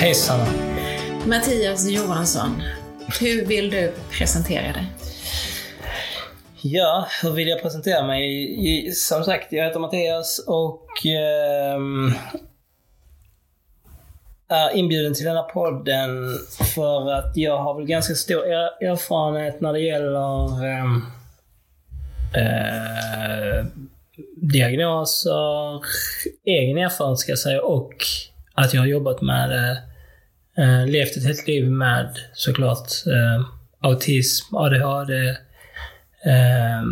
Hej Sanna. Mattias Johansson, hur vill du presentera dig? Ja, hur vill jag presentera mig? Som sagt, jag heter Mattias och eh, är inbjuden till denna podden för att jag har väl ganska stor erfarenhet när det gäller eh, eh, diagnoser, egen erfarenhet ska jag säga, och att jag har jobbat med det, eh, levt ett helt liv med såklart eh, autism, ADHD, eh,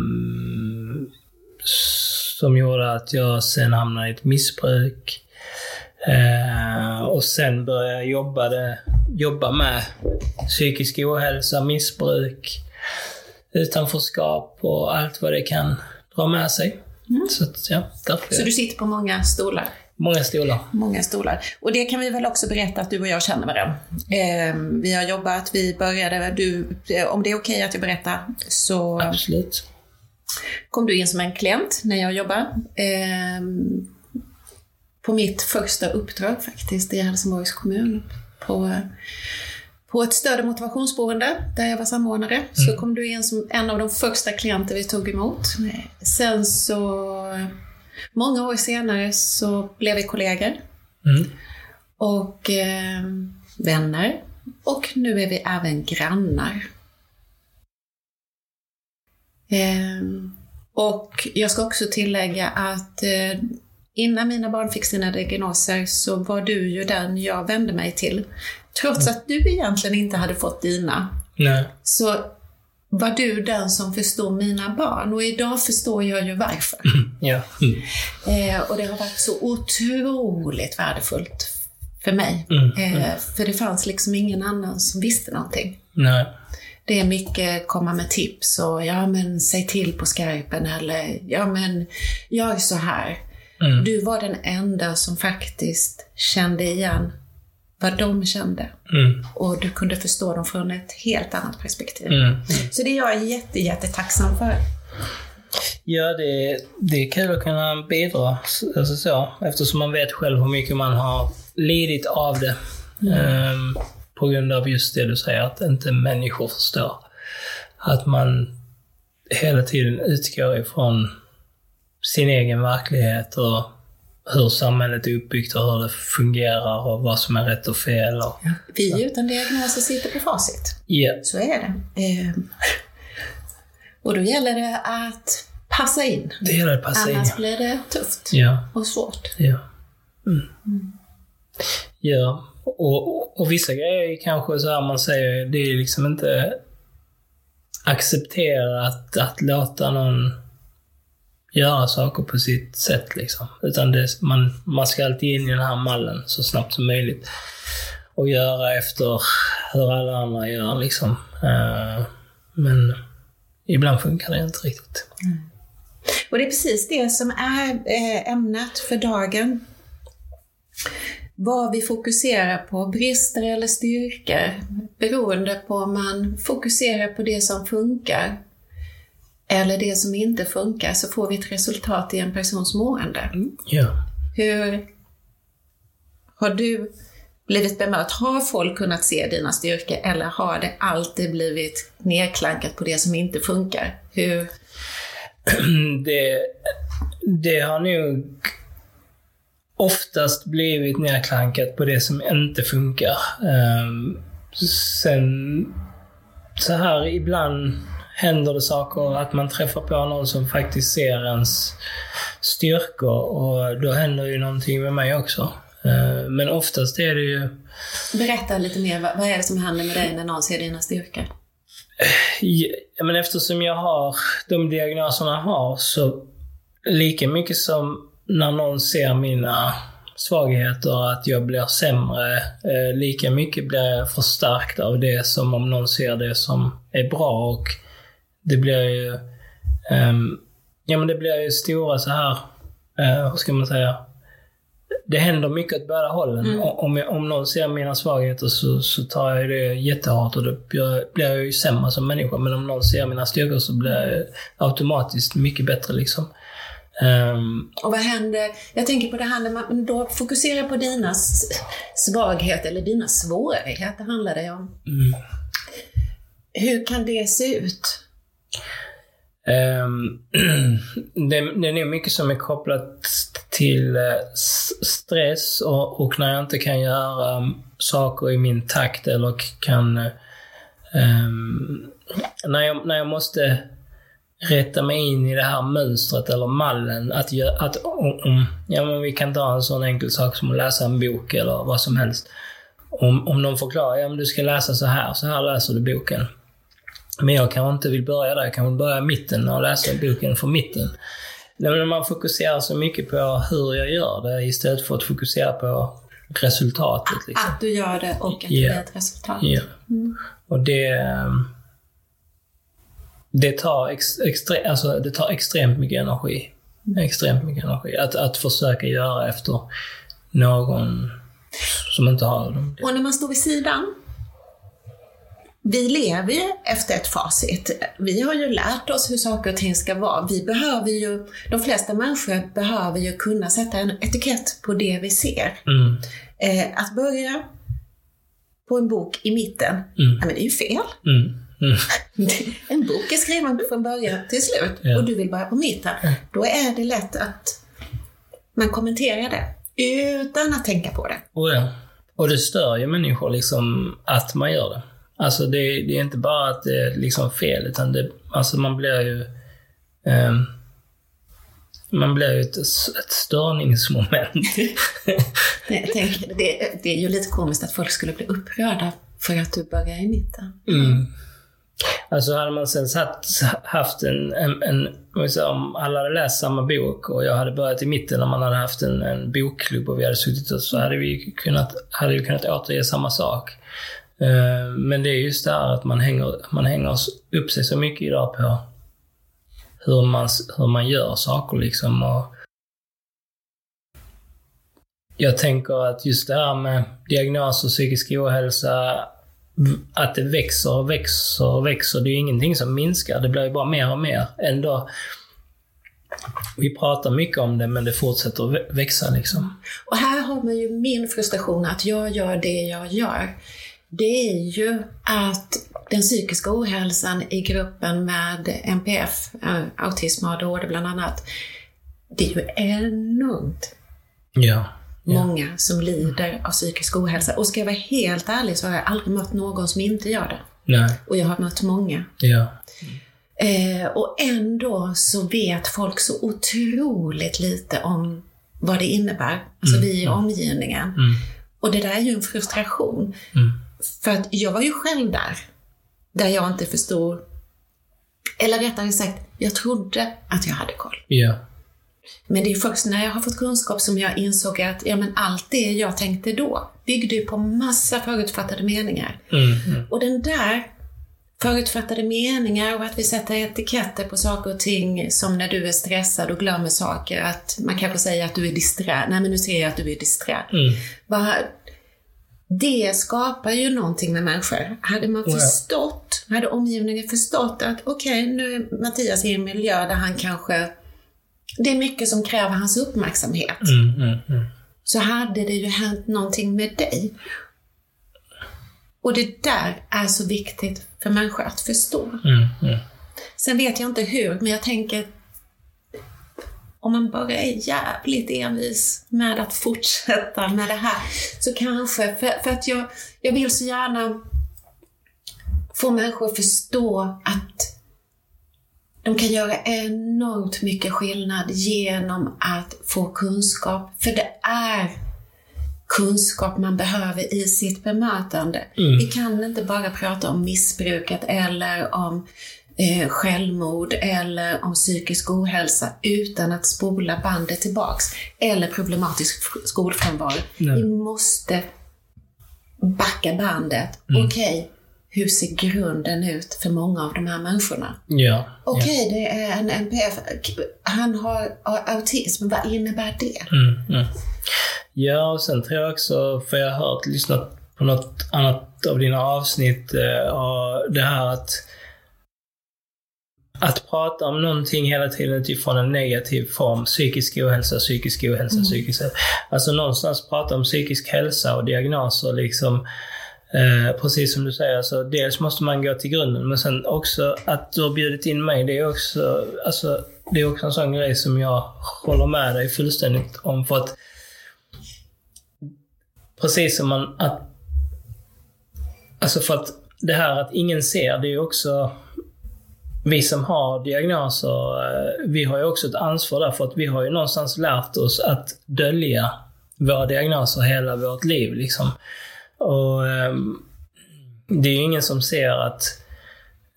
som gjorde att jag sen hamnade i ett missbruk. Eh, och sen började jag jobba, det, jobba med psykisk ohälsa, missbruk, utanförskap och allt vad det kan dra med sig. Mm. Så, ja, därför. Så du sitter på många stolar? Många stolar. Många stolar. Och det kan vi väl också berätta att du och jag känner varandra. Eh, vi har jobbat, vi började, du, om det är okej okay att jag berättar så Absolut. kom du in som en klient när jag jobbade. Eh, på mitt första uppdrag faktiskt i Helsingborgs kommun. På, på ett stöd och motivationsboende där jag var samordnare. Mm. Så kom du in som en av de första klienter vi tog emot. Sen så Många år senare så blev vi kollegor. Mm. Och eh, vänner. Och nu är vi även grannar. Eh, och jag ska också tillägga att eh, innan mina barn fick sina diagnoser så var du ju den jag vände mig till. Trots att du egentligen inte hade fått dina. Nej. Så var du den som förstod mina barn och idag förstår jag ju varför. Mm, ja. Mm. Eh, och det har varit så otroligt värdefullt för mig. Mm, mm. eh, för det fanns liksom ingen annan som visste någonting. Nej. Det är mycket komma med tips och ja men säg till på skarpen eller ja men gör så här. Mm. Du var den enda som faktiskt kände igen vad de kände. Mm. Och du kunde förstå dem från ett helt annat perspektiv. Mm. Så det är jag jätte, jättetacksam för. Ja, det, det är kul att kunna bidra alltså så, eftersom man vet själv hur mycket man har lidit av det. Um, på grund av just det du säger, att inte människor förstår. Att man hela tiden utgår ifrån sin egen verklighet och hur samhället är uppbyggt och hur det fungerar och vad som är rätt och fel. Och, ja. Vi utan diagnoser sitter på facit. Ja. Så är det. Ehm. Och då gäller det att passa in. Det gäller att passa Annars in. blir det tufft ja. och svårt. Ja. Mm. Mm. Ja, och, och, och, vissa grejer kanske så här man säger, det är liksom inte accepterat att låta någon göra saker på sitt sätt. Liksom. Utan det, man, man ska alltid in i den här mallen så snabbt som möjligt. Och göra efter hur alla andra gör. Liksom. Uh, men ibland funkar det inte riktigt. Mm. Och det är precis det som är eh, ämnet för dagen. Vad vi fokuserar på, brister eller styrkor, beroende på om man fokuserar på det som funkar eller det som inte funkar så får vi ett resultat i en persons mående. Mm. Ja. Hur har du blivit bemött? Har folk kunnat se dina styrkor eller har det alltid blivit nedklankat på det som inte funkar? Hur? Det, det har nog oftast blivit nedklankat på det som inte funkar. Um, sen så här ibland händer det saker, att man träffar på någon som faktiskt ser ens styrkor och då händer ju någonting med mig också. Eh, men oftast är det ju... Berätta lite mer, vad är det som händer med dig när någon ser dina styrkor? Ja, men eftersom jag har de diagnoserna jag har så lika mycket som när någon ser mina svagheter, att jag blir sämre, eh, lika mycket blir jag förstärkt av det som om någon ser det som är bra och det blir ju... Um, ja men det blir ju stora så här, uh, hur ska man säga? Det händer mycket åt båda hållen. Mm. Om, jag, om någon ser mina svagheter så, så tar jag det jättehårt och då blir, jag ju sämre som människa. Men om någon ser mina styrkor så blir jag automatiskt mycket bättre liksom. Ehm, Och vad händer? Jag tänker på det här när man då fokuserar på dina svagheter eller dina svårigheter handlar det om. mm. Hur kan det se ut? Ehm, det, det är nog mycket som är kopplat till eh, stress och, och när jag inte kan göra um, saker i min takt eller kan... Eh, ehm, när, jag, när jag måste rätta mig in i det här mönstret eller mallen. Att, att om, ja, men vi kan ta en sån enkel sak som att läsa en bok eller vad som helst. Om, om någon förklarar, ja men du ska läsa så här, så här läser du boken. Men jag kanske inte vill börja där. Jag kanske vill börja i mitten och läsa boken från mitten. Men man fokuserar så mycket på hur jag gör det istället för att fokusera på resultatet. Liksom. Att du gör det och att det Ja. blir ett resultat. Ja. Och det... ehm, Det tar, ex, extre, alltså, det tar extremt mycket energi. Extremt mycket energi. Att, att försöka göra efter någon som inte har dem. Och när man står vid sidan, vi lever ju efter ett facit. Vi har ju lärt oss hur saker och ting ska vara. Vi behöver ju, de flesta människor behöver ju kunna sätta en etikett på det vi ser. Mm. Eh, att börja på en bok i mitten, Mm. ja, men det är ju fel. Mm. Mm. En bok är skriven från början till slut Ja. och du vill börja på mitten. Då är det lätt att man kommenterar det utan att tänka på det. Och, ja. och det stör ju människor liksom att man gör det. Alltså det, det är inte bara att det är liksom fel, utan det, alltså man blir ju... ehm, man blir ju ett, ett störningsmoment. Nej, Jag tänker, det, det är ju lite komiskt att folk skulle bli upprörda för att du börjar i mitten. Mm. Alltså hade man sen satt, haft en, en, en om alla hade läst samma bok och jag hade börjat i mitten och man hade haft en, en bokklubb och vi hade suttit och så hade vi kunnat, hade vi kunnat återge samma sak. Eh, men det är just det här att man hänger, man hänger upp sig så mycket idag på hur man, hur man gör saker liksom. Och jag tänker att just det här med diagnoser, psykisk ohälsa, att det växer och växer och växer. Det är ju ingenting som minskar. Det blir ju bara mer och mer. Ändå, vi pratar mycket om det, men det fortsätter att växa liksom. Och här har man ju min frustration att jag gör det jag gör. Det är ju att den psykiska ohälsan i gruppen med NPF, eh, autism och ADHD bland annat, det är ju enormt Ja. Ja. många som lider av psykisk ohälsa. Och ska jag vara helt ärlig så har jag aldrig mött någon som inte gör det. Nej. Och jag har mött många. Ja. Eh, och ändå så vet folk så otroligt lite om vad det innebär. Alltså vi i omgivningen. Mm. Och det där är ju en frustration. Mm. För att jag var ju själv där. Där jag inte förstod. Eller rättare sagt, jag trodde att jag hade koll. Ja. Men det är först när jag har fått kunskap som jag insåg att ja, men allt det jag tänkte då byggde ju på massa förutfattade meningar. Mm. Mm. Och den där förutfattade meningar och att vi sätter etiketter på saker och ting som när du är stressad och glömmer saker, att man kanske säger att du är disträ. Nej, men nu ser jag att du är disträ. Mm. Bara, det skapar ju någonting med människor. Hade man förstått, hade omgivningen förstått att okej, nu är Mattias i en miljö där han kanske, det är mycket som kräver hans uppmärksamhet. Mm. Mm. Mm. Så hade det ju hänt någonting med dig. Och det där är så viktigt för människor att förstå. Mm. Mm. Sen vet jag inte hur, men jag tänker om man bara är jävligt envis med att fortsätta med det här, så kanske, för, för att jag, jag vill så gärna få människor att förstå att de kan göra enormt mycket skillnad genom att få kunskap. För det är kunskap man behöver i sitt bemötande. Mm. Vi kan inte bara prata om missbruket eller om eh, självmord eller om psykisk ohälsa utan att spola bandet tillbaks. Eller problematisk skolfrånvaro. Vi måste backa bandet. Mm. Okej, hur ser grunden ut för många av de här människorna? Ja. Okej, det är en NPF. Han har autism. Vad innebär det? Mm, mm. Ja, och sen tror jag också, för jag har hört, lyssnat på något annat av dina avsnitt, eh, och det här att att prata om någonting hela tiden utifrån en negativ form, psykisk ohälsa, psykisk ohälsa, mm. psykisk hälsa. Alltså någonstans prata om psykisk hälsa och diagnoser liksom. Eh, precis som du säger, alltså, dels måste man gå till grunden, men sen också att du har bjudit in mig, det är också, alltså, det är också en sån grej som jag håller med dig fullständigt om. För att precis som man, att, alltså för att det här att ingen ser, det är också vi som har diagnoser, eh, vi har ju också ett ansvar där för att vi har ju någonstans lärt oss att dölja våra diagnoser hela vårt liv. Liksom. Och um, Det är ju ingen som ser att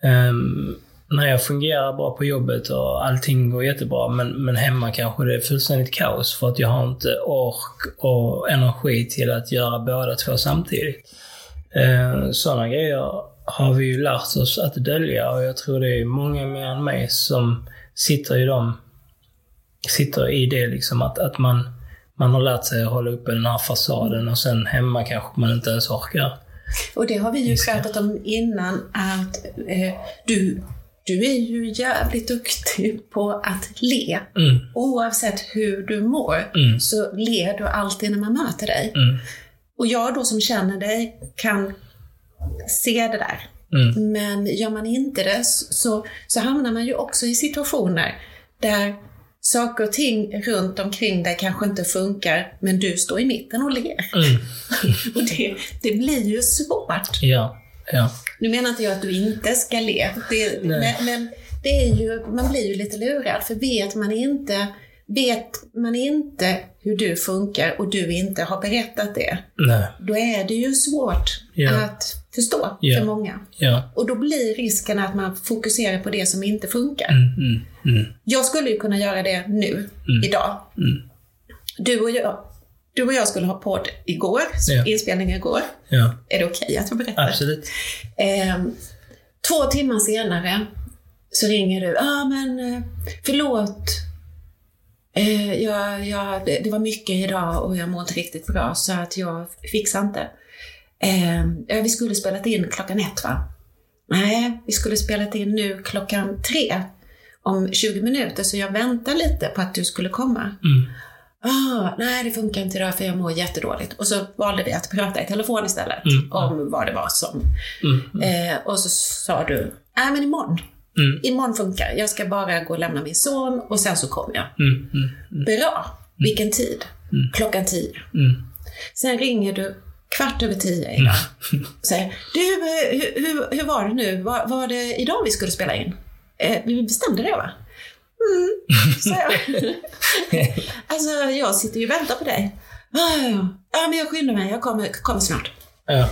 um, när jag fungerar bra på jobbet och allting går jättebra, men, men hemma kanske det är fullständigt kaos för att jag har inte ork och energi till att göra båda två samtidigt. Ehm, uh, Sådana grejer har vi ju lärt oss att dölja och jag tror det är många mer än mig som sitter i dem, sitter i det liksom att, att man, man har lärt sig att hålla uppe den här fasaden och sen hemma kanske man inte ens orkar. Och det har vi ju pratat om innan att eh, du du är ju jävligt duktig på att le. Mm. Oavsett hur du mår mm. så ler du alltid när man möter dig. Mm. Och jag då som känner dig kan se det där. Mm. Men gör man inte det så, så hamnar man ju också i situationer där saker och ting runt omkring dig kanske inte funkar, men du står i mitten och ler. Mm. och det, det blir ju svårt. Ja. Ja. Nu menar inte jag att du inte ska le, det, men, men, det är ju, man blir ju lite lurad, för vet man inte Vet man inte hur du funkar och du inte har berättat det, Nej. då är det ju svårt ja. att förstå ja. för många. Ja. Och då blir risken att man fokuserar på det som inte funkar. Mm, mm, mm. Jag skulle ju kunna göra det nu, mm. idag. Mm. Du och jag, du och jag skulle ha podd igår, ja. inspelning igår. Ja. Är det okej okay att jag berättar? Absolut. Eh, två timmar senare så ringer du. Ja, ah, men eh, förlåt. Eh, jag, jag, det, var mycket idag och jag mår inte riktigt bra så att jag fixar inte. Eh, vi skulle spelat in klockan ett va? Nej, vi skulle spelat in nu klockan tre om 20 minuter så jag väntar lite på att du skulle komma. Mm. Ah, nej, det funkar inte idag för jag mår jättedåligt. Och så valde vi att prata i telefon istället mm. om vad det var som... Mm. mm. Eh, och så sa du, nej men imorgon. Mm. Imorgon funkar. Jag ska bara gå och lämna min son och sen så kommer jag. Mm. mm, mm. Bra. Vilken tid? Klockan tio. Sen ringer du kvart över tio idag. Säger, du, hur, hur, hur var det nu? Var, var det idag vi skulle spela in? Eh, vi bestämde det va? Mm, så jag. alltså, jag sitter ju och väntar på dig. Ja, men jag skyndar mig. Jag kommer, kommer snart. Ja.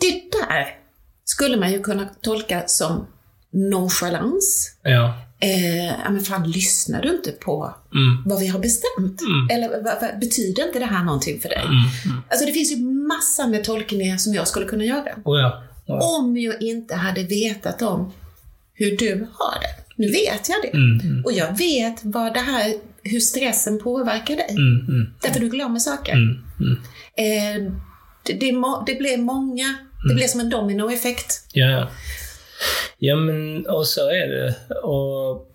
Det där skulle man ju kunna tolka som nonchalans. Ja. Eh, men fan, lyssnar du inte på mm. vad vi har bestämt? Mm. Eller betyder inte det här någonting för dig? Mm. mm. Alltså det finns ju massor med tolkningar som jag skulle kunna göra. Oh ja. Oh. Om jag inte hade vetat om hur du har det. Nu vet jag det. Mm, mm. Och jag vet vad det här, hur stressen påverkar dig. Därför du glömmer saker. Eh, det, det, det blir många, det blir som en dominoeffekt. Ja, ja. Men och så är det. Och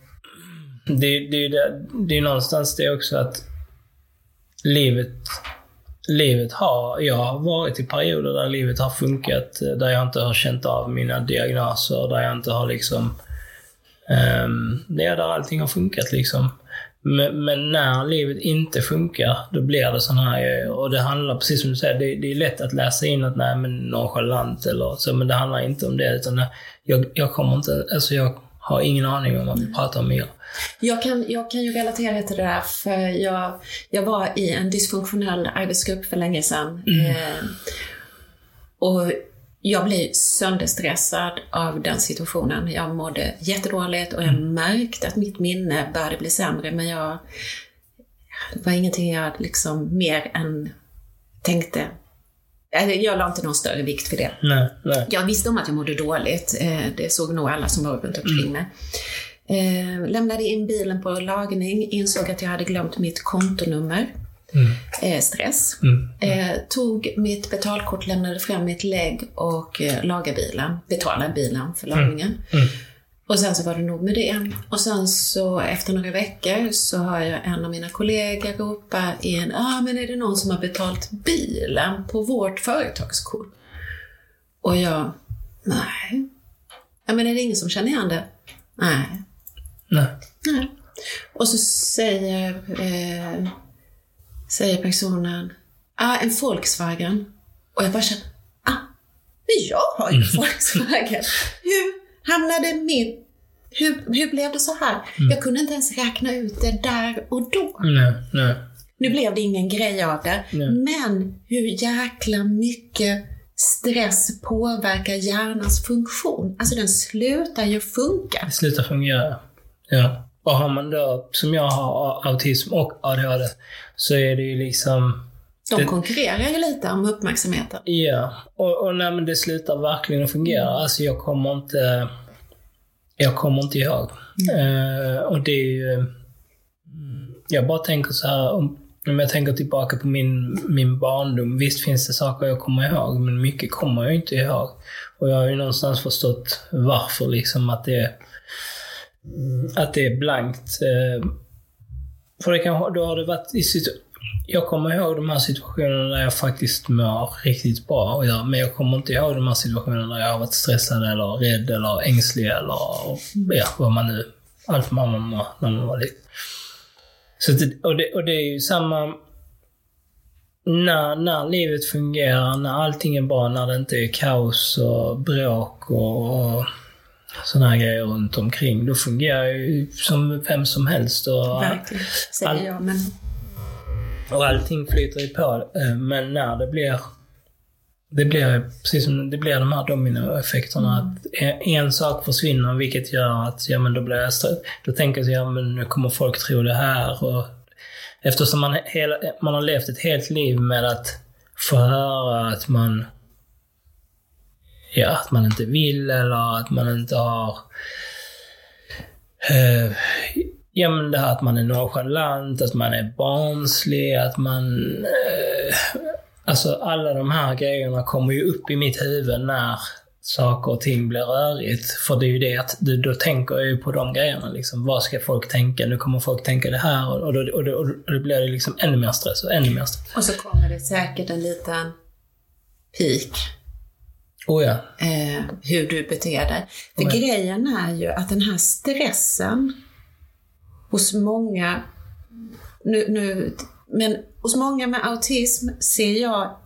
det, det, det, det är någonstans det också att livet, livet har... Jag har varit i perioder där livet har funkat, eh, där jag inte har känt av mina diagnoser, där jag inte har liksom Um, det är där allting har funkat liksom. Men, men, när livet inte funkar, då blir det sådana här grejer. Och det handlar, precis som du säger, det, det, är lätt att läsa in att nej men nonchalant eller så, men det handlar inte om det. Utan jag, jag kommer inte, alltså jag har ingen aning om vad vi pratar om mer. Jag kan, jag kan ju relatera till det där, för jag, jag var i en dysfunktionell arbetsgrupp för länge sedan. Mm. Eh, och jag blev sönderstressad av den situationen. Jag mådde jättedåligt och jag mm. märkte att mitt minne började bli sämre, men jag... Det var ingenting jag liksom mer än tänkte jag la inte någon större vikt för det. Nej, nej. Jag visste om att jag mådde dåligt. Eh, det såg nog alla som var runt omkring mm. mig. Eh, lämnade in bilen på lagning, insåg att jag hade glömt mitt kontonummer. Mm. Eh, stress. Mm. Eh, tog mitt betalkort, lämnade fram mitt lägg och eh, lagade bilen. Betalade bilen för lagningen. Mm. mm. Och sen så var det nog med det. Och sen så efter några veckor så hör jag en av mina kollegor ropa in, ja ah, men är det någon som har betalt bilen på vårt företagskort? Och jag, nej. Ja men är det ingen som känner igen det? Nej. Nej. Nej. Och så säger, eh, säger personen, ah, en Volkswagen. Och jag bara känner, ah, men jag har ju en Volkswagen. Hur hamnade min... Hur, hur blev det så här? Jag kunde inte ens räkna ut det där och då. Nej, nej. Nu blev det ingen grej av det, Nej. men hur jäkla mycket stress påverkar hjärnans funktion. Alltså den slutar ju funka. Det slutar fungera. Ja. Och har man då, som jag har, autism och ADHD, så är det ju liksom... De konkurrerar ju lite om uppmärksamheten. Ja. Och, och nej, men det slutar verkligen att fungera. Alltså jag kommer inte... Jag kommer inte ihåg. Eh, och det är ju... mm, Jag bara tänker så här, om, om jag tänker tillbaka på min, min barndom. Visst finns det saker jag kommer ihåg, men mycket kommer jag inte ihåg. Och jag har ju någonstans förstått varför liksom att det, Mm, att det är blankt. Eh, för det kan, då har det varit i situ- jag kommer ihåg de här situationerna där jag faktiskt mår riktigt bra. Och jag, men jag kommer inte ihåg de här situationerna där jag har varit stressad eller rädd eller ängslig eller ja, vad man nu... Allt man var när man var liten. Så det, och, det, och det är ju samma... När, när livet fungerar, när allting är bra, när det inte är kaos och bråk och, och sådana här grejer runt omkring. Då fungerar jag ju som vem som helst. Och, Verkligen, säger All- jag. Men och allting flyter ju på. eh, Men när det blir... Det blir precis som det blir de här dominoeffekterna. Att en, en sak försvinner vilket gör att ja, men då blir jag. Då tänker jag ja, men nu kommer folk tro det här. Och eftersom man, hela, man har levt ett helt liv med att få höra att man ja, att man inte vill eller att man inte har eh, Ja men det här att man är nonchalant, att man är barnslig, att man... Eh, alltså alla de här grejerna kommer ju upp i mitt huvud när saker och ting blir rörigt. För det är ju det att då, då tänker jag ju på de grejerna. Liksom. Vad ska folk tänka? Nu kommer folk tänka det här och, och, då, och, då, och då blir det liksom ännu mer stress och ännu mer stress. Och så kommer det säkert en liten peak, Oh ja. eh, hur du beter dig. För Ja. grejen är ju att den här stressen hos många, nu, nu, men hos många med autism ser jag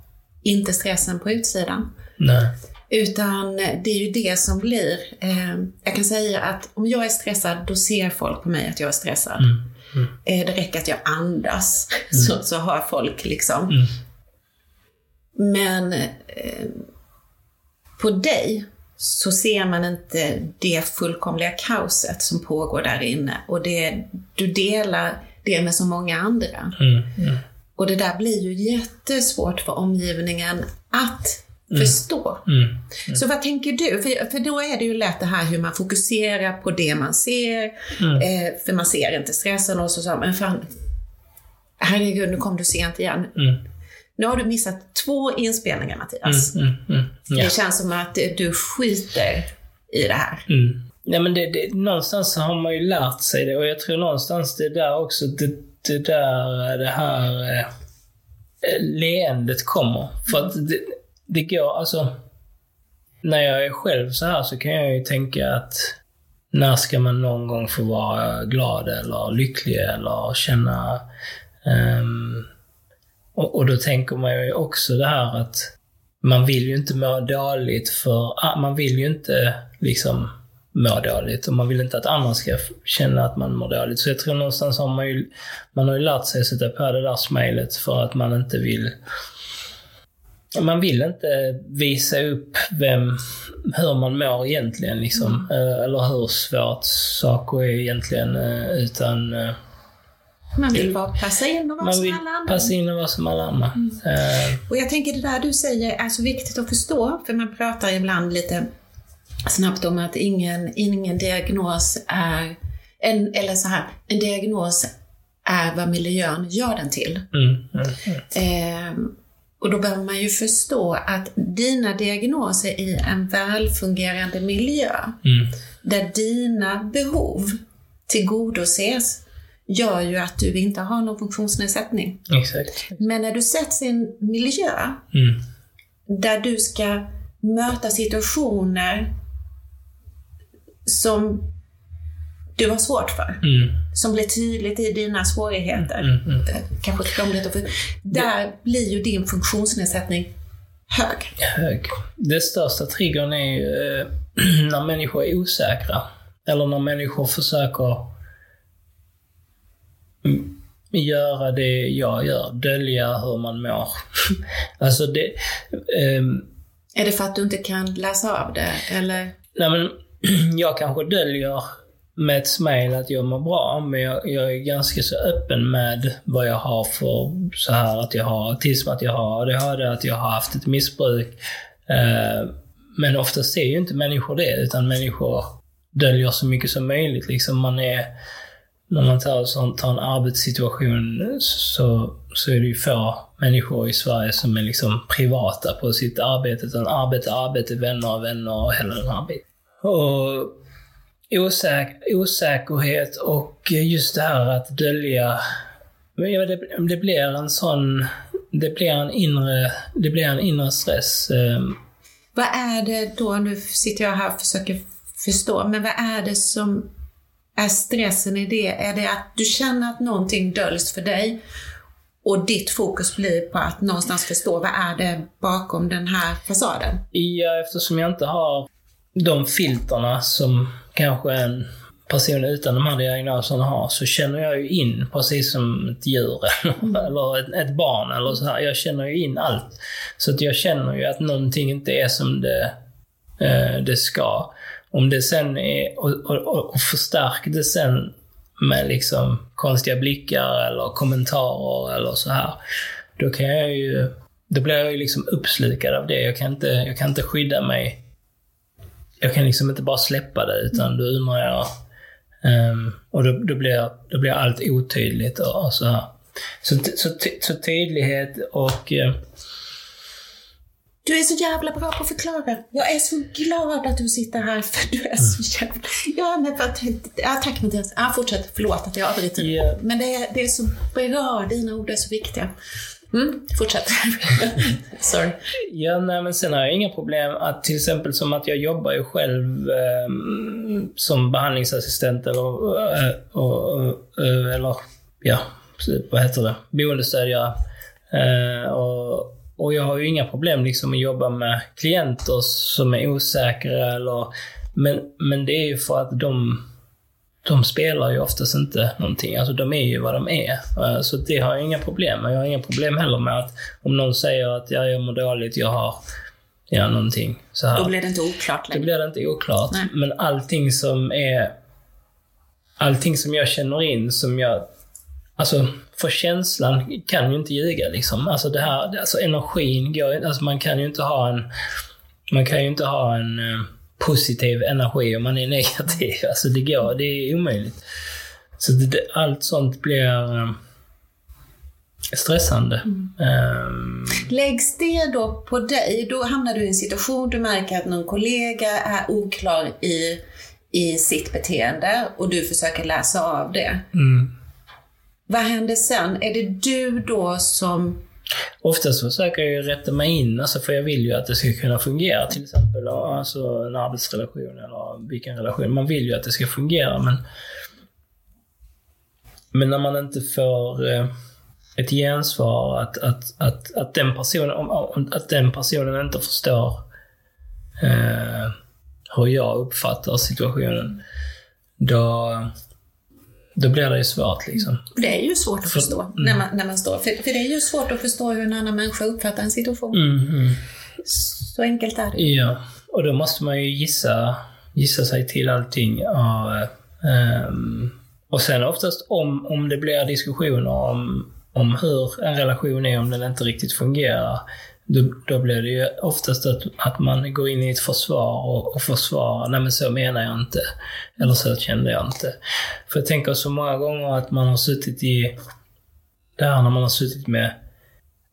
inte stressen på utsidan. Nej. Utan det är ju det som blir, eh, jag kan säga att om jag är stressad, då ser folk på mig att jag är stressad. Mm. Mm. Eh, det räcker att jag andas, så, så har folk liksom. Mm. Men eh, på dig så ser man inte det fullkomliga kaoset som pågår där inne. Och det, du delar det med så många andra. Mm. Mm. Och det där blir ju jättesvårt för omgivningen att förstå. Mm. Så vad tänker du? För, för då är det ju lätt det här hur man fokuserar på det man ser. Mm. Eh, för man ser inte stressen och så, så men fan, herregud nu kom du sent igen. Mm. Nu har du missat två inspelningar Mattias. Mm. Mm. Ja. Det känns som att du skiter i det här. Mm. Nej, men det, det, någonstans så har man ju lärt sig det och jag tror någonstans det där också, det, det där, det här eh, leendet kommer. För att det, det går, alltså, när jag är själv så här så kan jag ju tänka att när ska man någon gång få vara glad eller lycklig eller känna... ehm, och, och då tänker man ju också det här att man vill ju inte må dåligt för... Ah, man vill ju inte liksom må dåligt och man vill inte att andra ska känna att man mår dåligt. Så jag tror någonstans har man ju... Man har ju lärt sig att sätta på det där smilet för att man inte vill... Man vill inte visa upp vem, hur man mår egentligen liksom. Mm. Eller hur svårt saker är egentligen. Eh, utan eh, man vill bara passa in och vara man som alla andra. passa in och vara som alla andra. Eh, Och jag tänker det där du säger är så viktigt att förstå, för man pratar ibland lite snabbt om att ingen, ingen diagnos är, en, eller så här, en diagnos är vad miljön gör den till. mm, mm, mm. Ehm, Och då behöver man ju förstå att dina diagnoser i en välfungerande miljö, Mm. där dina behov tillgodoses, gör ju att du inte har någon funktionsnedsättning. Exakt. Men när du sätts i en miljö Mm. där du ska möta situationer som du har svårt för, Mm. som blir tydligt i dina svårigheter. Mm. Mm. Det Kanske krångligt att. Där blir ju din funktionsnedsättning hög. Hög. Det största triggern är ju eh, när människor är osäkra. Eller när människor försöker mm, göra det jag gör. Dölja hur man mår. alltså det... ehm, Är det för att du inte kan läsa av det? Eller? Nej men, jag kanske döljer med ett smile att jag mår bra, men jag, jag är ganska så öppen med vad jag har för, så här att jag har autism, att jag har ADHD, att jag har haft ett missbruk. Eh, men ofta ser ju inte människor det, utan människor döljer så mycket som möjligt. Liksom man är, när man tar, sånt, tar en arbetssituation så, så är det ju få människor i Sverige som är liksom privata på sitt arbete. Utan arbete, arbete, vänner, vänner och hela den här biten. Och osäk, osäkerhet och just det här att dölja. Ja, det, det blir en sån... Det blir en inre, det blir en inre stress. Ehm. Vad är det då, nu sitter jag här och försöker förstå, men vad är det som är stressen i det? Är det att du känner att någonting döljs för dig och ditt fokus blir på att någonstans förstå vad är det bakom den här fasaden? Ja, eftersom jag inte har de filterna som kanske en person utan de här diagnoserna har, så känner jag ju in precis som ett djur eller ett, ett barn eller så här. Jag känner ju in allt. Så att jag känner ju att någonting inte är som det, eh, det ska. Om det sen är, och, och, och förstärk det sen med liksom konstiga blickar eller kommentarer eller så här. Då kan jag ju, då blir jag ju liksom uppslukad av det. Jag kan inte, jag kan inte skydda mig jag kan liksom inte bara släppa det, utan då undrar jag... Um, och då, då, blir, då blir allt otydligt och, och så här. Så, så, så tydlighet och... Eh, eh, Du är så jävla bra på att förklara. Jag är så glad att du sitter här för du är så jävla... Ja, men för att... Ja, tack Mattias. Ja, fortsätt. Förlåt att jag avbryter. Ja. Men det är, det är så bra. Dina ord är så viktiga. Mm, fortsätt. Sorry. Ja, nej, men sen har jag inga problem att till exempel som att jag jobbar ju själv ehm, som behandlingsassistent eller, eh, och, eh, eller ja, vad heter det, boendestödjare. Eh, och, och jag har ju inga problem liksom att jobba med klienter som är osäkra eller, men, men det är ju för att de de spelar ju oftast inte någonting. Alltså de är ju vad de är. Eh, Så det har jag inga problem med. Jag har inga problem heller med att om någon säger att ja, jag mår dåligt, jag har ja, någonting så här. Då blir det inte oklart Då längre. blir det inte oklart. Nej. Men allting som är... Allting som jag känner in, som jag... Alltså, för känslan kan ju inte ljuga liksom. Alltså det här, alltså energin går Alltså man kan ju inte ha en... Man kan ju inte ha en eh, positiv energi om man är negativ. Alltså det går, det är omöjligt. Så det, allt sånt blir eh, stressande. Ehm, Läggs det då på dig, då hamnar du i en situation, du märker att någon kollega är oklar i, i sitt beteende och du försöker läsa av det. mm. Vad händer sen? Är det du då som... Oftast försöker jag ju rätta mig in, alltså för jag vill ju att det ska kunna fungera. Till exempel alltså en arbetsrelation eller vilken relation. Man vill ju att det ska fungera men... Men när man inte får eh, ett gensvar, att, att, att, att, den personen, att den personen inte förstår eh, hur jag uppfattar situationen, då, då blir det ju svårt liksom. Det är ju svårt att förstå när, man, när man står... För, för det är ju svårt att förstå hur en annan människa uppfattar en situation. Mhm. Så enkelt är det. Ja, och då måste man ju gissa, gissa sig till allting. Och, ehm, och sen oftast om, om det blir diskussioner om, om hur en relation är om den inte riktigt fungerar, då, då blir det ju oftast att, att man går in i ett försvar och, och försvarar, nej men så menar jag inte. Eller så kände jag inte. För jag tänker så många gånger att man har suttit i, det här när man har suttit med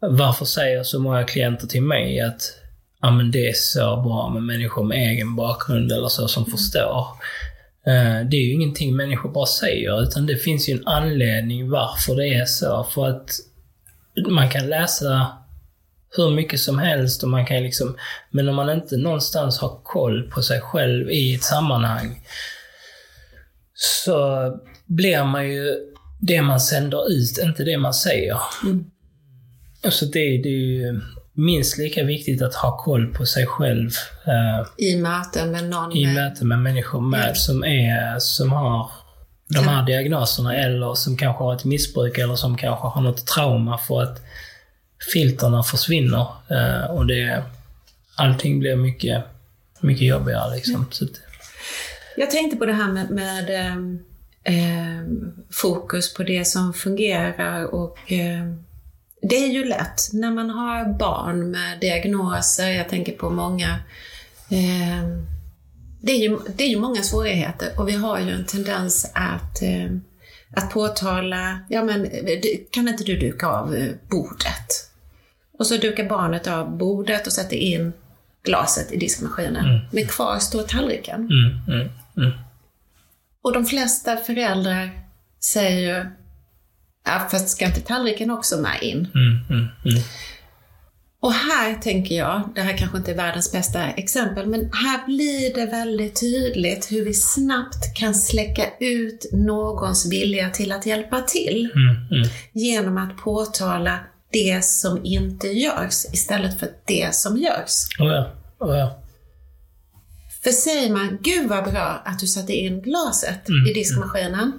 varför säger så många klienter till mig att ja, men det är så bra med människor med egen bakgrund eller så som förstår. Eh, det är ju ingenting människor bara säger, utan det finns ju en anledning varför det är så. För att man kan läsa hur mycket som helst och man kan liksom... Men om man inte någonstans har koll på sig själv i ett sammanhang så blir man ju det man sänder ut, inte det man säger. Mm. Alltså det, det är ju minst lika viktigt att ha koll på sig själv. Eh, I möten med någon? I möten med människor med, mm. som, är, som har de här diagnoserna eller som kanske har ett missbruk eller som kanske har något trauma för att filterna försvinner. Eh, och det, allting blir mycket, mycket jobbigare. Liksom. Mm. Jag tänkte på det här med, med eh, eh, fokus på det som fungerar och eh, det är ju lätt när man har barn med diagnoser. Jag tänker på många eh, det, är ju, det är ju många svårigheter och vi har ju en tendens att, eh, att påtala, ja men kan inte du duka av eh, bordet? Och så dukar barnet av bordet och sätter in glaset i diskmaskinen. Mm. Men kvar står tallriken. Mm, mm, mm, och de flesta föräldrar säger ju, ja, fast ska inte tallriken också med in? Mm, mm, och här tänker jag, det här kanske inte är världens bästa exempel, men här blir det väldigt tydligt hur vi snabbt kan släcka ut någons vilja till att hjälpa till. Genom att påtala det som inte görs istället för det som görs. Oh ja. Oh ja. För säger man, gud vad bra att du satte in glaset mm. i diskmaskinen,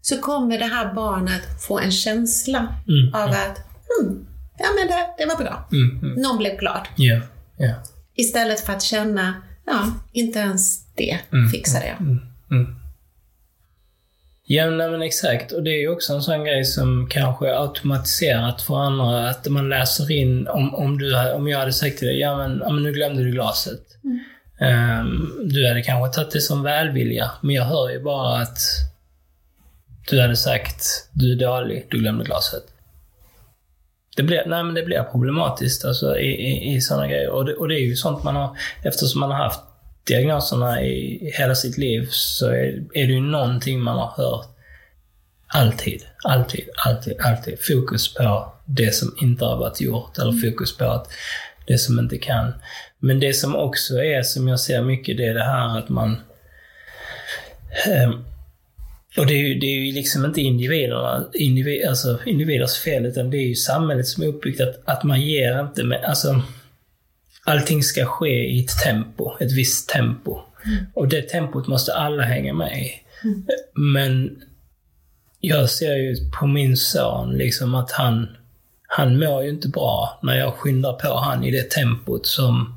så kommer det här barnet få en känsla mm. av att, hmm, ja men det, det var bra. Mm. mm. Någon blev glad. Yeah. Yeah. Istället för att känna, ja, inte ens det mm. fixade jag. Ja, nej, men exakt. Och det är ju också en sån grej som kanske är automatiserat för andra. Att man läser in, om, om, du, om jag hade sagt till dig, ja men, ja, men nu glömde du glaset. Mm. Um, du hade kanske tagit det som välvilja, men jag hör ju bara att du hade sagt, du är dålig, du glömde glaset. Det blir, nej, men det blir problematiskt alltså, i, i, i sådana grejer. Och det, och det är ju sånt man har, eftersom man har haft diagnoserna i hela sitt liv så är, är det ju någonting man har hört alltid, alltid, alltid, alltid. Fokus på det som inte har varit gjort eller fokus på att det som inte kan. Men det som också är, som jag ser mycket, det är det här att man... Eh, och det är ju, det är ju liksom inte individerna, individ, alltså individers fel, utan det är ju samhället som är uppbyggt att, att man ger inte alltså allting ska ske i ett tempo, ett visst tempo. Mm. Och det tempot måste alla hänga med i. Mm. Men jag ser ju på min son liksom att han, han mår ju inte bra när jag skyndar på han i det tempot som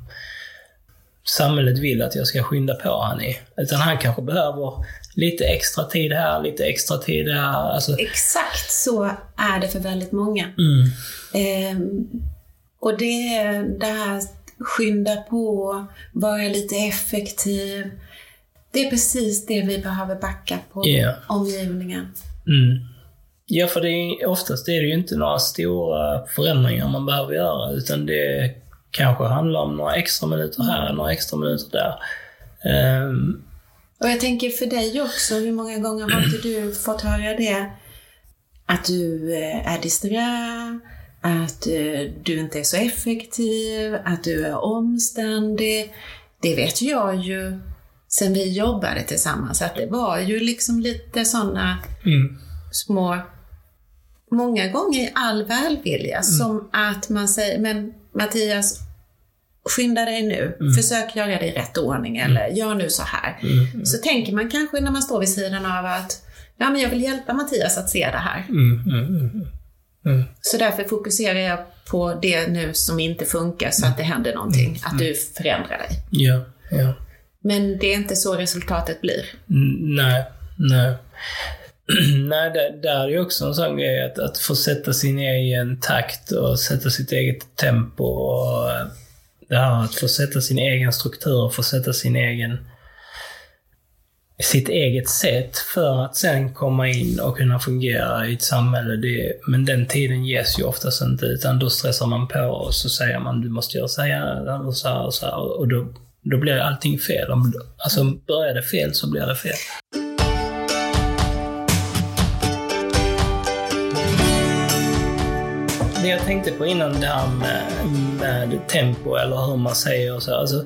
samhället vill att jag ska skynda på han i. Utan han kanske behöver lite extra tid här, lite extra tid där. Alltså... Exakt så är det för väldigt många. Mm. Eh, och det, det här skynda på, vara lite effektiv. Det är precis det vi behöver backa på yeah. omgivningen. Mm. Ja, för det är, oftast är det ju inte några stora förändringar man behöver göra, utan det kanske handlar om några extra minuter här, några extra minuter där. Um, och jag tänker för dig också, hur många gånger har inte du fått höra det? Att du eh, är disträ, att eh, du inte är så effektiv, att du är omständig. Det vet jag ju sen vi jobbade tillsammans, att det var ju liksom lite sådana mm. små, många gånger i all välvilja, mm. som att man säger, men Mattias, skynda dig nu, mm. försök göra det i rätt ordning mm. eller gör nu så här. Mm. Mm. Så tänker man kanske när man står vid sidan av att, ja men jag vill hjälpa Mattias att se det här. Mm. Så därför fokuserar jag på det nu som inte funkar så att det händer någonting. Mm. Att du förändrar dig. Ja, ja. Men det är inte så resultatet blir. Mm, nej, nej. nej, det, där är ju också en sån grej att, att få sätta sin egen takt och sätta sitt eget tempo. Och det här att få sätta sin egen struktur, få sätta sin egen sitt eget sätt för att sen komma in och kunna fungera i ett samhälle. Det, men den tiden ges ju oftast inte, utan då stressar man på och så säger man du måste göra så här och så här och så här. Och då, då blir allting fel. Alltså börjar det fel så blir det fel. Det jag tänkte på innan det här med, med tempo eller hur man säger och så. Alltså,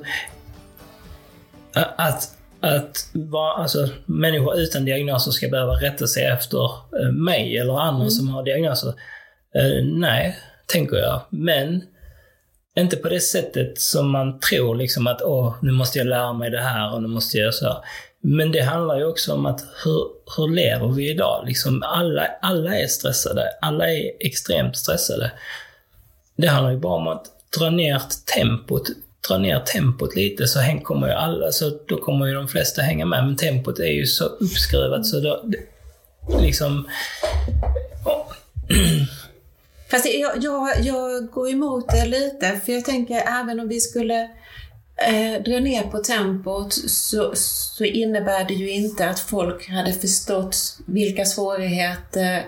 att att va, alltså, människor utan diagnoser ska behöva rätta sig efter eh, mig eller andra mm. som har diagnoser. Eh, nej, tänker jag. Men inte på det sättet som man tror, liksom att åh, nu måste jag lära mig det här och nu måste jag göra så. Men det handlar ju också om att hur, hur lever vi idag? Liksom alla, alla är stressade. Alla är extremt stressade. Det handlar ju bara om att dra ner tempot dra ner tempot lite så kommer ju alla, så då kommer ju de flesta hänga med. Men tempot är ju så uppskruvat så då, liksom... Oh. Fast jag, jag, jag går emot det lite, för jag tänker även om vi skulle eh, dra ner på tempot så, så innebär det ju inte att folk hade förstått vilka svårigheter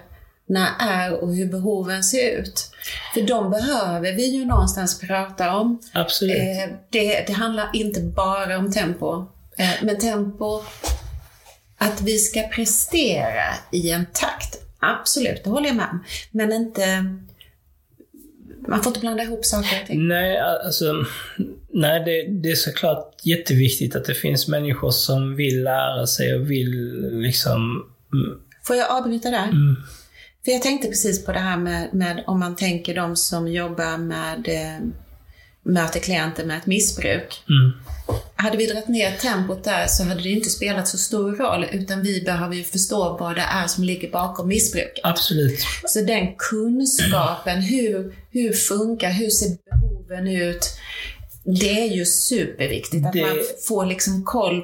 är och hur behoven ser ut. För de behöver vi ju någonstans prata om. Absolut. Eh, det, det handlar inte bara om tempo. Eh, men tempo, att vi ska prestera i en takt, absolut, det håller jag med om. Men inte man får inte blanda ihop saker och ting. Nej, alltså, nej det, det, är såklart jätteviktigt att det finns människor som vill lära sig och vill liksom... Mm. Får jag avbryta där? Mm. För jag tänkte precis på det här med, med om man tänker de som jobbar med eh, möter klienter med ett missbruk. Mm. Hade vi dragit ner tempot där så hade det inte spelat så stor roll, utan vi behöver ju förstå vad det är som ligger bakom missbruket. Absolut. Så den kunskapen, hur, hur funkar, hur ser behoven ut? Det är ju superviktigt att det... man får liksom koll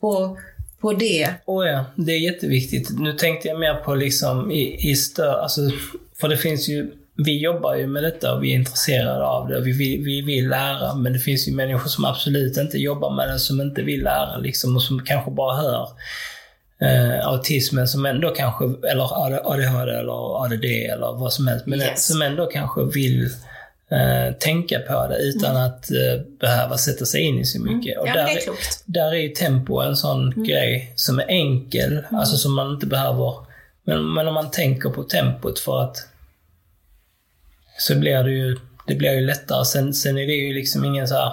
på på det? Oh ja, det är jätteviktigt. Nu tänkte jag mer på liksom i, i större, alltså, för det finns ju, vi jobbar ju med detta och vi är intresserade av det vi, vi, vi vill lära, men det finns ju människor som absolut inte jobbar med det, som inte vill lära liksom och som kanske bara hör eh, autismen som ändå kanske, eller ADHD eller ADD eller vad som helst, men yes. som ändå kanske vill eh, tänka på det utan mm. att eh, behöva sätta sig in i så mm. mycket. Mm. Ja, och där, är där är ju tempo en sån mm. grej som är enkel, mm. alltså som man inte behöver... Men, men om man tänker på tempot för att så blir det ju, det blir ju lättare. Sen, sen är det ju liksom ingen så här,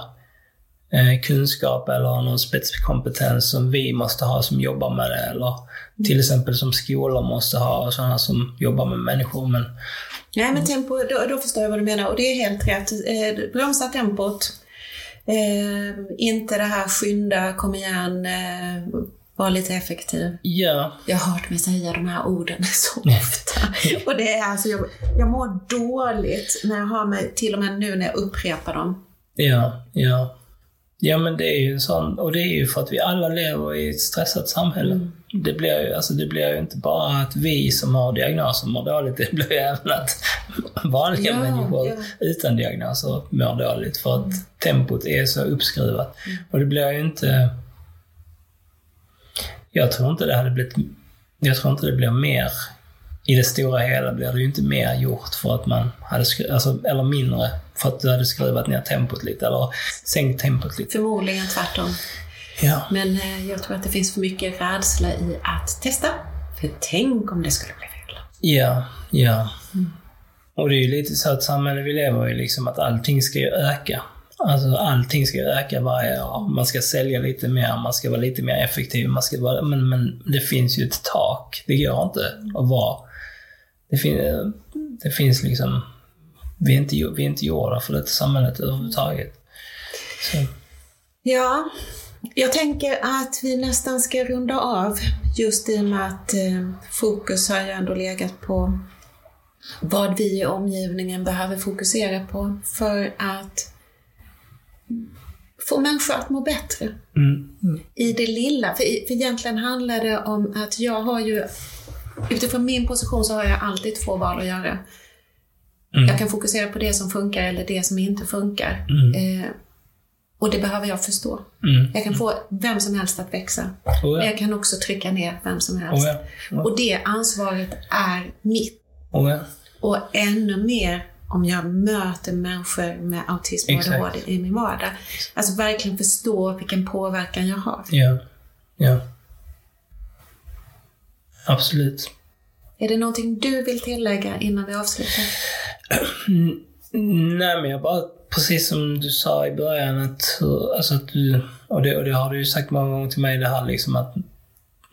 eh, kunskap eller någon spetskompetens som vi måste ha som jobbar med det. Eller mm. till exempel som skolor måste ha, sådana som jobbar med människor. Men Nej, men tempo, då, då, förstår jag vad du menar och det är helt rätt. Eh, bromsa tempot. Eh, inte det här skynda, kom igen, eh, var lite effektiv. Ja. Jag har hört mig säga de här orden så ofta. och det är alltså, jag, jag mår dåligt när jag har mig, till och med nu när jag upprepar dem. Ja, ja. Ja men det är ju en sån, och det är ju för att vi alla lever i ett stressat samhälle. Mm. Det blir ju alltså, det blir ju inte bara att vi som har diagnoser mår dåligt, det blir ju även att vanliga ja, människor ja. utan diagnoser mår dåligt för att mm. tempot är så uppskruvat. Mm. Och det blir ju inte... Jag tror inte det hade blivit... Jag tror inte det blir mer i det stora hela blir det ju inte mer gjort för att man hade alltså, eller mindre för att du hade skruvat ner tempot lite eller sänkt tempot lite. Förmodligen tvärtom. Ja. Men eh, jag tror att det finns för mycket rädsla i att testa. För tänk om det skulle bli fel. Ja, ja. Mm. Och det är ju lite så att samhället vi lever i, liksom att allting ska ju öka. Alltså allting ska öka varje år. Man ska sälja lite mer, man ska vara lite mer effektiv, man ska vara, men, men det finns ju ett tak. Det går inte att vara det, fin det finns liksom, vi är, inte, vi är inte gjorda för detta samhället överhuvudtaget. Så. Ja, jag tänker att vi nästan ska runda av just i och med att eh, fokus har ju ändå legat på vad vi i omgivningen behöver fokusera på för att få människor att må bättre. Mm. Mm. I det lilla. För, för egentligen handlar det om att jag har ju utifrån min position så har jag alltid två val att göra. Mm. Jag kan fokusera på det som funkar eller det som inte funkar. Mm. Eh, Och det behöver jag förstå. Mm. Jag kan få vem som helst att växa. Oh, Men ja. jag kan också trycka ner vem som helst. Oh, ja. Och det ansvaret är mitt. Oh, ja. Och ännu mer om jag möter människor med autism och. ADHD i min vardag. Alltså verkligen förstå vilken påverkan jag har. Ja. Ja. Absolut. Är det någonting du vill tillägga innan vi avslutar? Nej, men jag bara, precis som du sa i början, att, alltså att du, och det, och det har du ju sagt många gånger till mig, det här liksom att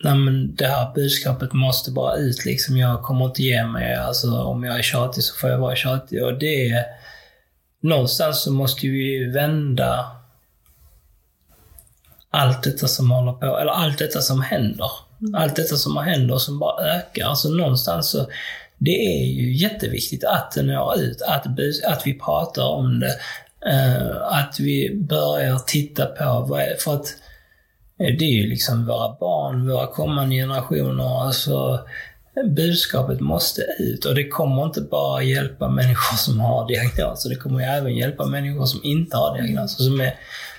nej, men det här budskapet måste bara ut liksom. Jag kommer inte ge mig. Alltså om jag är tjatig så får jag vara tjatig. Och det är, någonstans så måste vi vända allt detta som håller på, eller allt detta som händer. Allt detta som händer som bara ökar. Alltså någonstans så, det är ju jätteviktigt att det når ut, att, att vi pratar om det. eh, att vi börjar titta på vad är, för att eh, det är ju liksom våra barn, våra kommande generationer. Alltså, budskapet måste ut och det kommer inte bara hjälpa människor som har diagnoser. Det kommer ju även hjälpa människor som inte har diagnoser, som, är,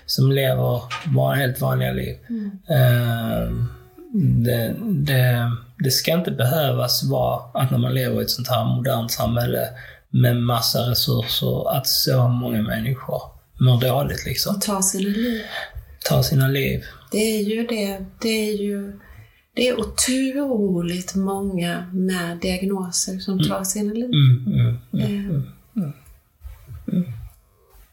som lever bara helt vanliga liv. Eh, det, det, det ska inte behövas vara att när man lever i ett sånt här modernt samhälle med massa resurser, att så många människor mår dåligt liksom. Ta sina liv. Tar sina liv. Det är ju det. Det är ju det är otroligt många med diagnoser som tar sina liv. Mm, mm, mm. Eh,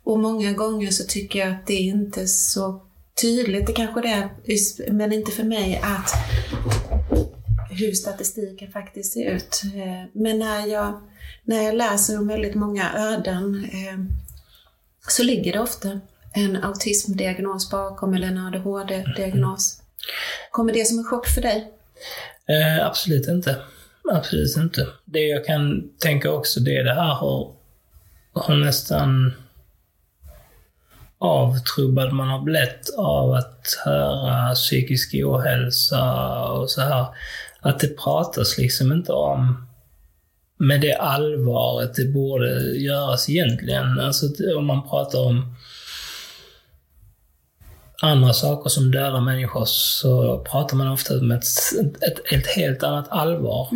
Och många gånger så tycker jag att det är inte så tydligt, det kanske det är, men inte för mig, att hur statistiken faktiskt ser ut. Eh, men när jag, när jag läser om väldigt många öden eh, så ligger det ofta en autismdiagnos bakom eller en ADHD-diagnos. Kommer det som en chock för dig? Eh, absolut inte. Absolut inte. Det jag kan tänka också, det är det här har, har nästan avtrubbad man har blivit av att höra psykisk ohälsa och så här. Att det pratas liksom inte om med det allvaret det borde göras egentligen. Alltså om man pratar om andra saker som dödar människor så pratar man ofta om ett, ett, ett helt annat allvar.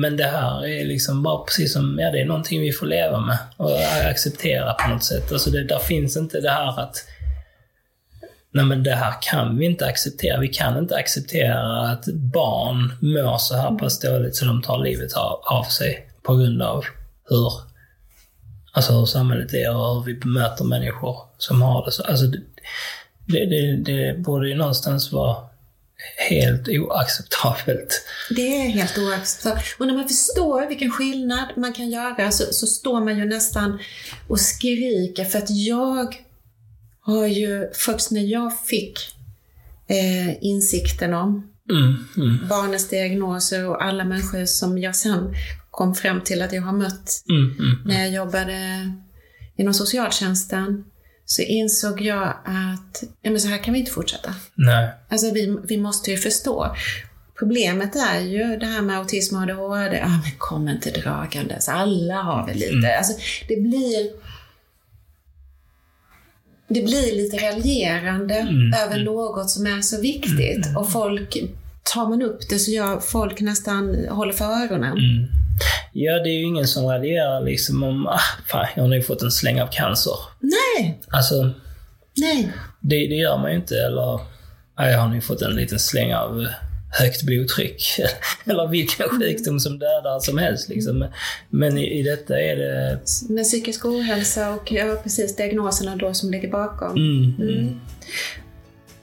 Men det här är liksom bara precis som, ja det är någonting vi får leva med och acceptera på något sätt. Alltså det, där finns inte det här att Nej men det här kan vi inte acceptera. Vi kan inte acceptera att barn mår så här pass dåligt så de tar livet av, av sig på grund av hur, alltså hur samhället är och hur vi bemöter människor som har det så. Alltså det, det, det, det borde ju någonstans vara helt oacceptabelt. Det är helt oacceptabelt. Och när man förstår vilken skillnad man kan göra så, så står man ju nästan och skriker för att jag har ju, först när jag fick eh, insikten om Mm, mm, barnens diagnoser och alla människor som jag sen kom fram till att jag har mött mm, mm. när jag jobbade inom socialtjänsten så insåg jag att ja, men så här kan vi inte fortsätta. Nej. Alltså vi, vi måste ju förstå. Problemet är ju det här med autism och ADHD. Ja, men kom inte dragandes. Alla har väl lite. Alltså, det blir... Det blir lite raljerande Mm, över något som är så viktigt. Och folk, tar man upp det så gör folk nästan håller för öronen. Mm. Ja, det är ju ingen som raljerar liksom om, ah, fan, jag har nu fått en släng av cancer. Nej, Alltså, nej. det, det gör man ju inte. Eller, ah, jag har nu fått en liten släng av eh, högt blodtryck. eller vilken sjukdom som dödar som helst. Liksom. Men i, i detta är det... Med psykisk ohälsa och ja, precis diagnoserna då som ligger bakom. Mm, mm.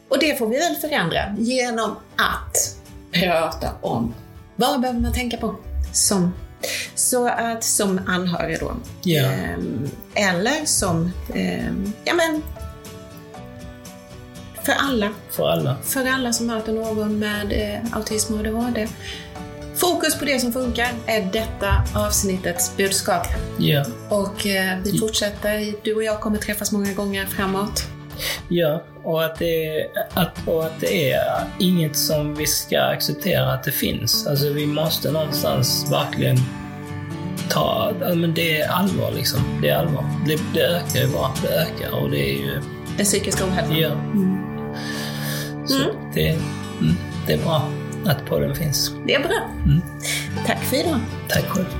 Och det får vi väl förändra genom att prata om vad behöver man tänka på som, så att, som anhörig då. Ehm, eller som, ehm, ja men, för alla. För alla. För alla som möter någon med eh, autism och ADHD. Fokus på det som funkar är detta avsnittets budskap. Ja. Och eh, vi fortsätter, du och jag kommer träffas många gånger framåt. Ja, och att, det att, och att det är inget som vi ska acceptera att det finns. Alltså vi måste någonstans verkligen ta... Men det är allvar liksom. Det är allvar. Det, det ökar ju bara. Det ökar och det är ju... den psykiska ohälsan. Ja. Så det, mm, det är bra att podden finns. Det är bra. Tack för idag. Tack själv.